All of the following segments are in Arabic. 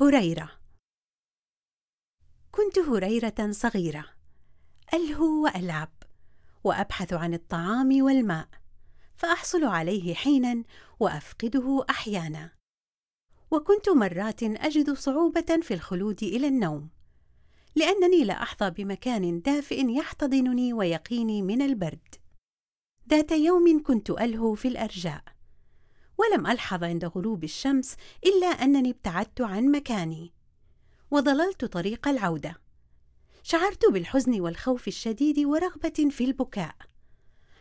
هريرة. كنت هريرة صغيرة. ألهو وألعب وأبحث عن الطعام والماء فأحصل عليه حينا وأفقده أحيانا. وكنت مرات أجد صعوبة في الخلود إلى النوم لأنني لا أحظى بمكان دافئ يحتضنني ويقيني من البرد. ذات يوم كنت ألهو في الأرجاء. ولم ألحظ عند غروب الشمس إلا أنني ابتعدت عن مكاني. وظللت طريق العودة. شعرت بالحزن والخوف الشديد ورغبة في البكاء.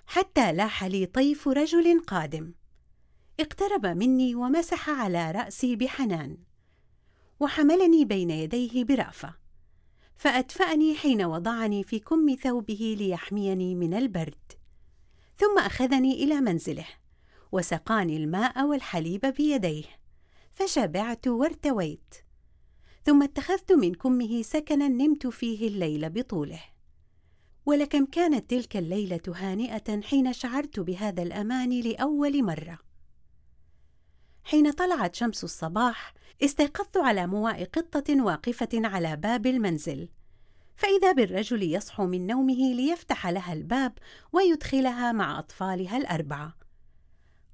حتى لاح لي طيف رجل قادم. اقترب مني ومسح على رأسي بحنان. وحملني بين يديه برأفة. فأدفأني حين وضعني في كم ثوبه ليحميني من البرد. ثم أخذني إلى منزله. وسقاني الماء والحليب بيديه. فشبعت وارتويت. ثم اتخذت من كمه سكنا نمت فيه الليل بطوله. ولكم كانت تلك الليلة هانئة حين شعرت بهذا الأمان لأول مرة. حين طلعت شمس الصباح استيقظت على مواء قطة واقفة على باب المنزل. فإذا بالرجل يصحو من نومه ليفتح لها الباب ويدخلها مع أطفالها الأربعة.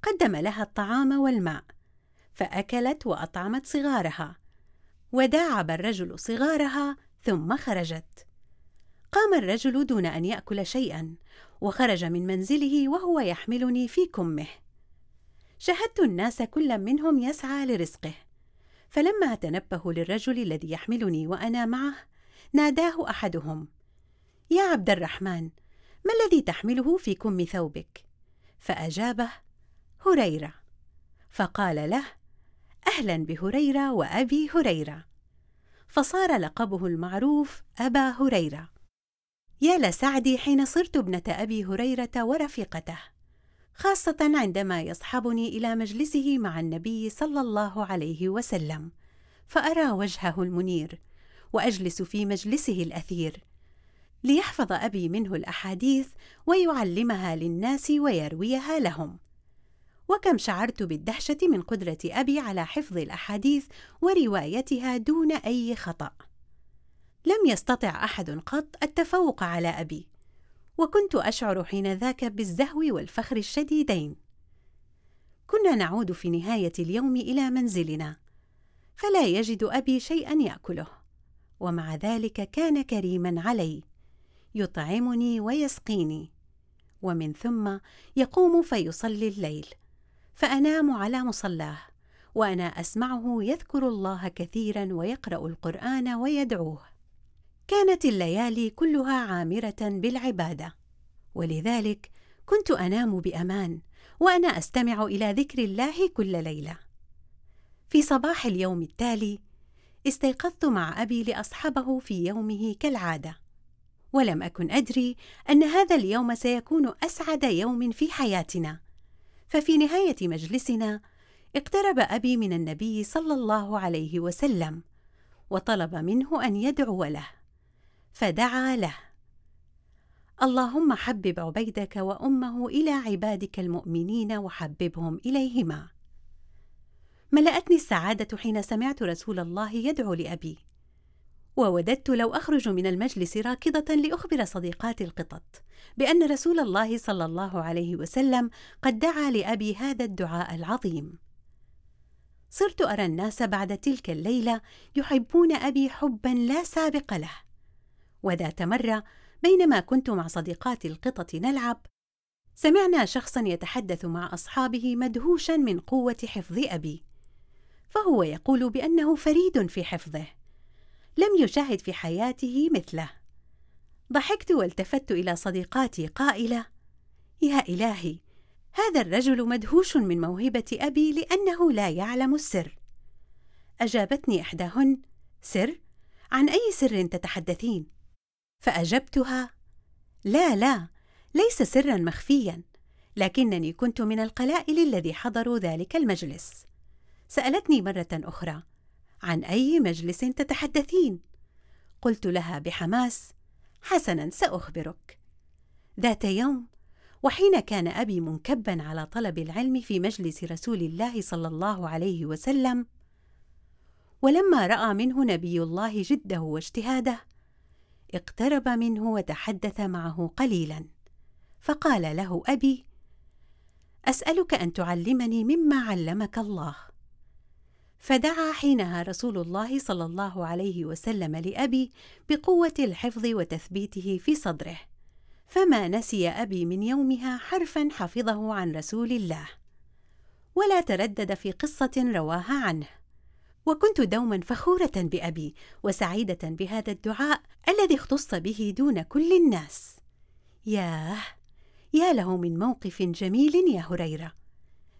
قدم لها الطعام والماء فأكلت وأطعمت صغارها. وداعب الرجل صغارها ثم خرجت. قام الرجل دون أن يأكل شيئا وخرج من منزله وهو يحملني في كمه. شاهدت الناس كل منهم يسعى لرزقه. فلما تنبهوا للرجل الذي يحملني وأنا معه ناداه أحدهم يا عبد الرحمن ما الذي تحمله في كم ثوبك؟ فأجابه هريرة. فقال له أهلا بهريرة وأبي هريرة. فصار لقبه المعروف أبا هريرة. يا لسعدي حين صرت ابنة أبي هريرة ورفيقته خاصة عندما يصحبني إلى مجلسه مع النبي صلى الله عليه وسلم فأرى وجهه المنير وأجلس في مجلسه الأثير ليحفظ أبي منه الأحاديث ويعلمها للناس ويرويها لهم. وكم شعرت بالدهشة من قدرة أبي على حفظ الأحاديث وروايتها دون أي خطأ. لم يستطع أحد قط التفوق على أبي وكنت أشعر حين ذاك بالزهو والفخر الشديدين. كنا نعود في نهاية اليوم إلى منزلنا فلا يجد أبي شيئا يأكله ومع ذلك كان كريما علي يطعمني ويسقيني ومن ثم يقوم فيصلي الليل. فأنام على مصلاه وأنا أسمعه يذكر الله كثيرا ويقرأ القرآن ويدعوه. كانت الليالي كلها عامرة بالعبادة. ولذلك كنت أنام بأمان وأنا أستمع إلى ذكر الله كل ليلة. في صباح اليوم التالي استيقظت مع أبي لاصحبه في يومه كالعادة. ولم أكن أدري أن هذا اليوم سيكون أسعد يوم في حياتنا. ففي نهاية مجلسنا اقترب أبي من النبي صلى الله عليه وسلم وطلب منه أن يدعو له فدعا له. اللهم حبب عبيدك وأمه إلى عبادك المؤمنين وحببهم إليهما. ملأتني السعادة حين سمعت رسول الله يدعو لأبي. ووددت لو أخرج من المجلس راكضة لأخبر صديقات القطط بأن رسول الله صلى الله عليه وسلم قد دعا لأبي هذا الدعاء العظيم. صرت أرى الناس بعد تلك الليلة يحبون أبي حبا لا سابق له وذات مرة بينما كنت مع صديقات القطط نلعب سمعنا شخصا يتحدث مع أصحابه مدهوشا من قوة حفظ أبي فهو يقول بأنه فريد في حفظه. لم يشاهد في حياته مثله. ضحكت والتفت إلى صديقاتي قائلة يا إلهي هذا الرجل مدهوش من موهبة أبي لأنه لا يعلم السر. أجابتني إحداهن سر؟ عن أي سر تتحدثين؟ فأجبتها لا لا ليس سرا مخفيا لكنني كنت من القلائل الذي حضروا ذلك المجلس. سألتني مرة أخرى عن أي مجلس تتحدثين. قلت لها بحماس حسنا سأخبرك. ذات يوم وحين كان أبي منكبا على طلب العلم في مجلس رسول الله صلى الله عليه وسلم ولما رأى منه نبي الله جده واجتهاده اقترب منه وتحدث معه قليلا. فقال له أبي أسألك أن تعلمني مما علمك الله. فدعا حينها رسول الله صلى الله عليه وسلم لأبي بقوة الحفظ وتثبيته في صدره فما نسي أبي من يومها حرفا حفظه عن رسول الله. ولا تردد في قصة رواها عنه. وكنت دوما فخورة بأبي وسعيدة بهذا الدعاء الذي اختص به دون كل الناس. ياه! يا له من موقف جميل يا هريرة.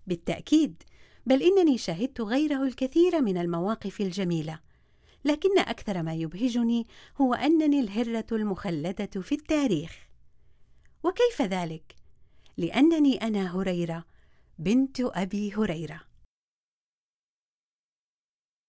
بالتأكيد بل إنني شهدت غيره الكثير من المواقف الجميلة. لكن أكثر ما يبهجني هو أنني الهرة المخلدة في التاريخ. وكيف ذلك؟ لأنني أنا هريرة بنت أبي هريرة.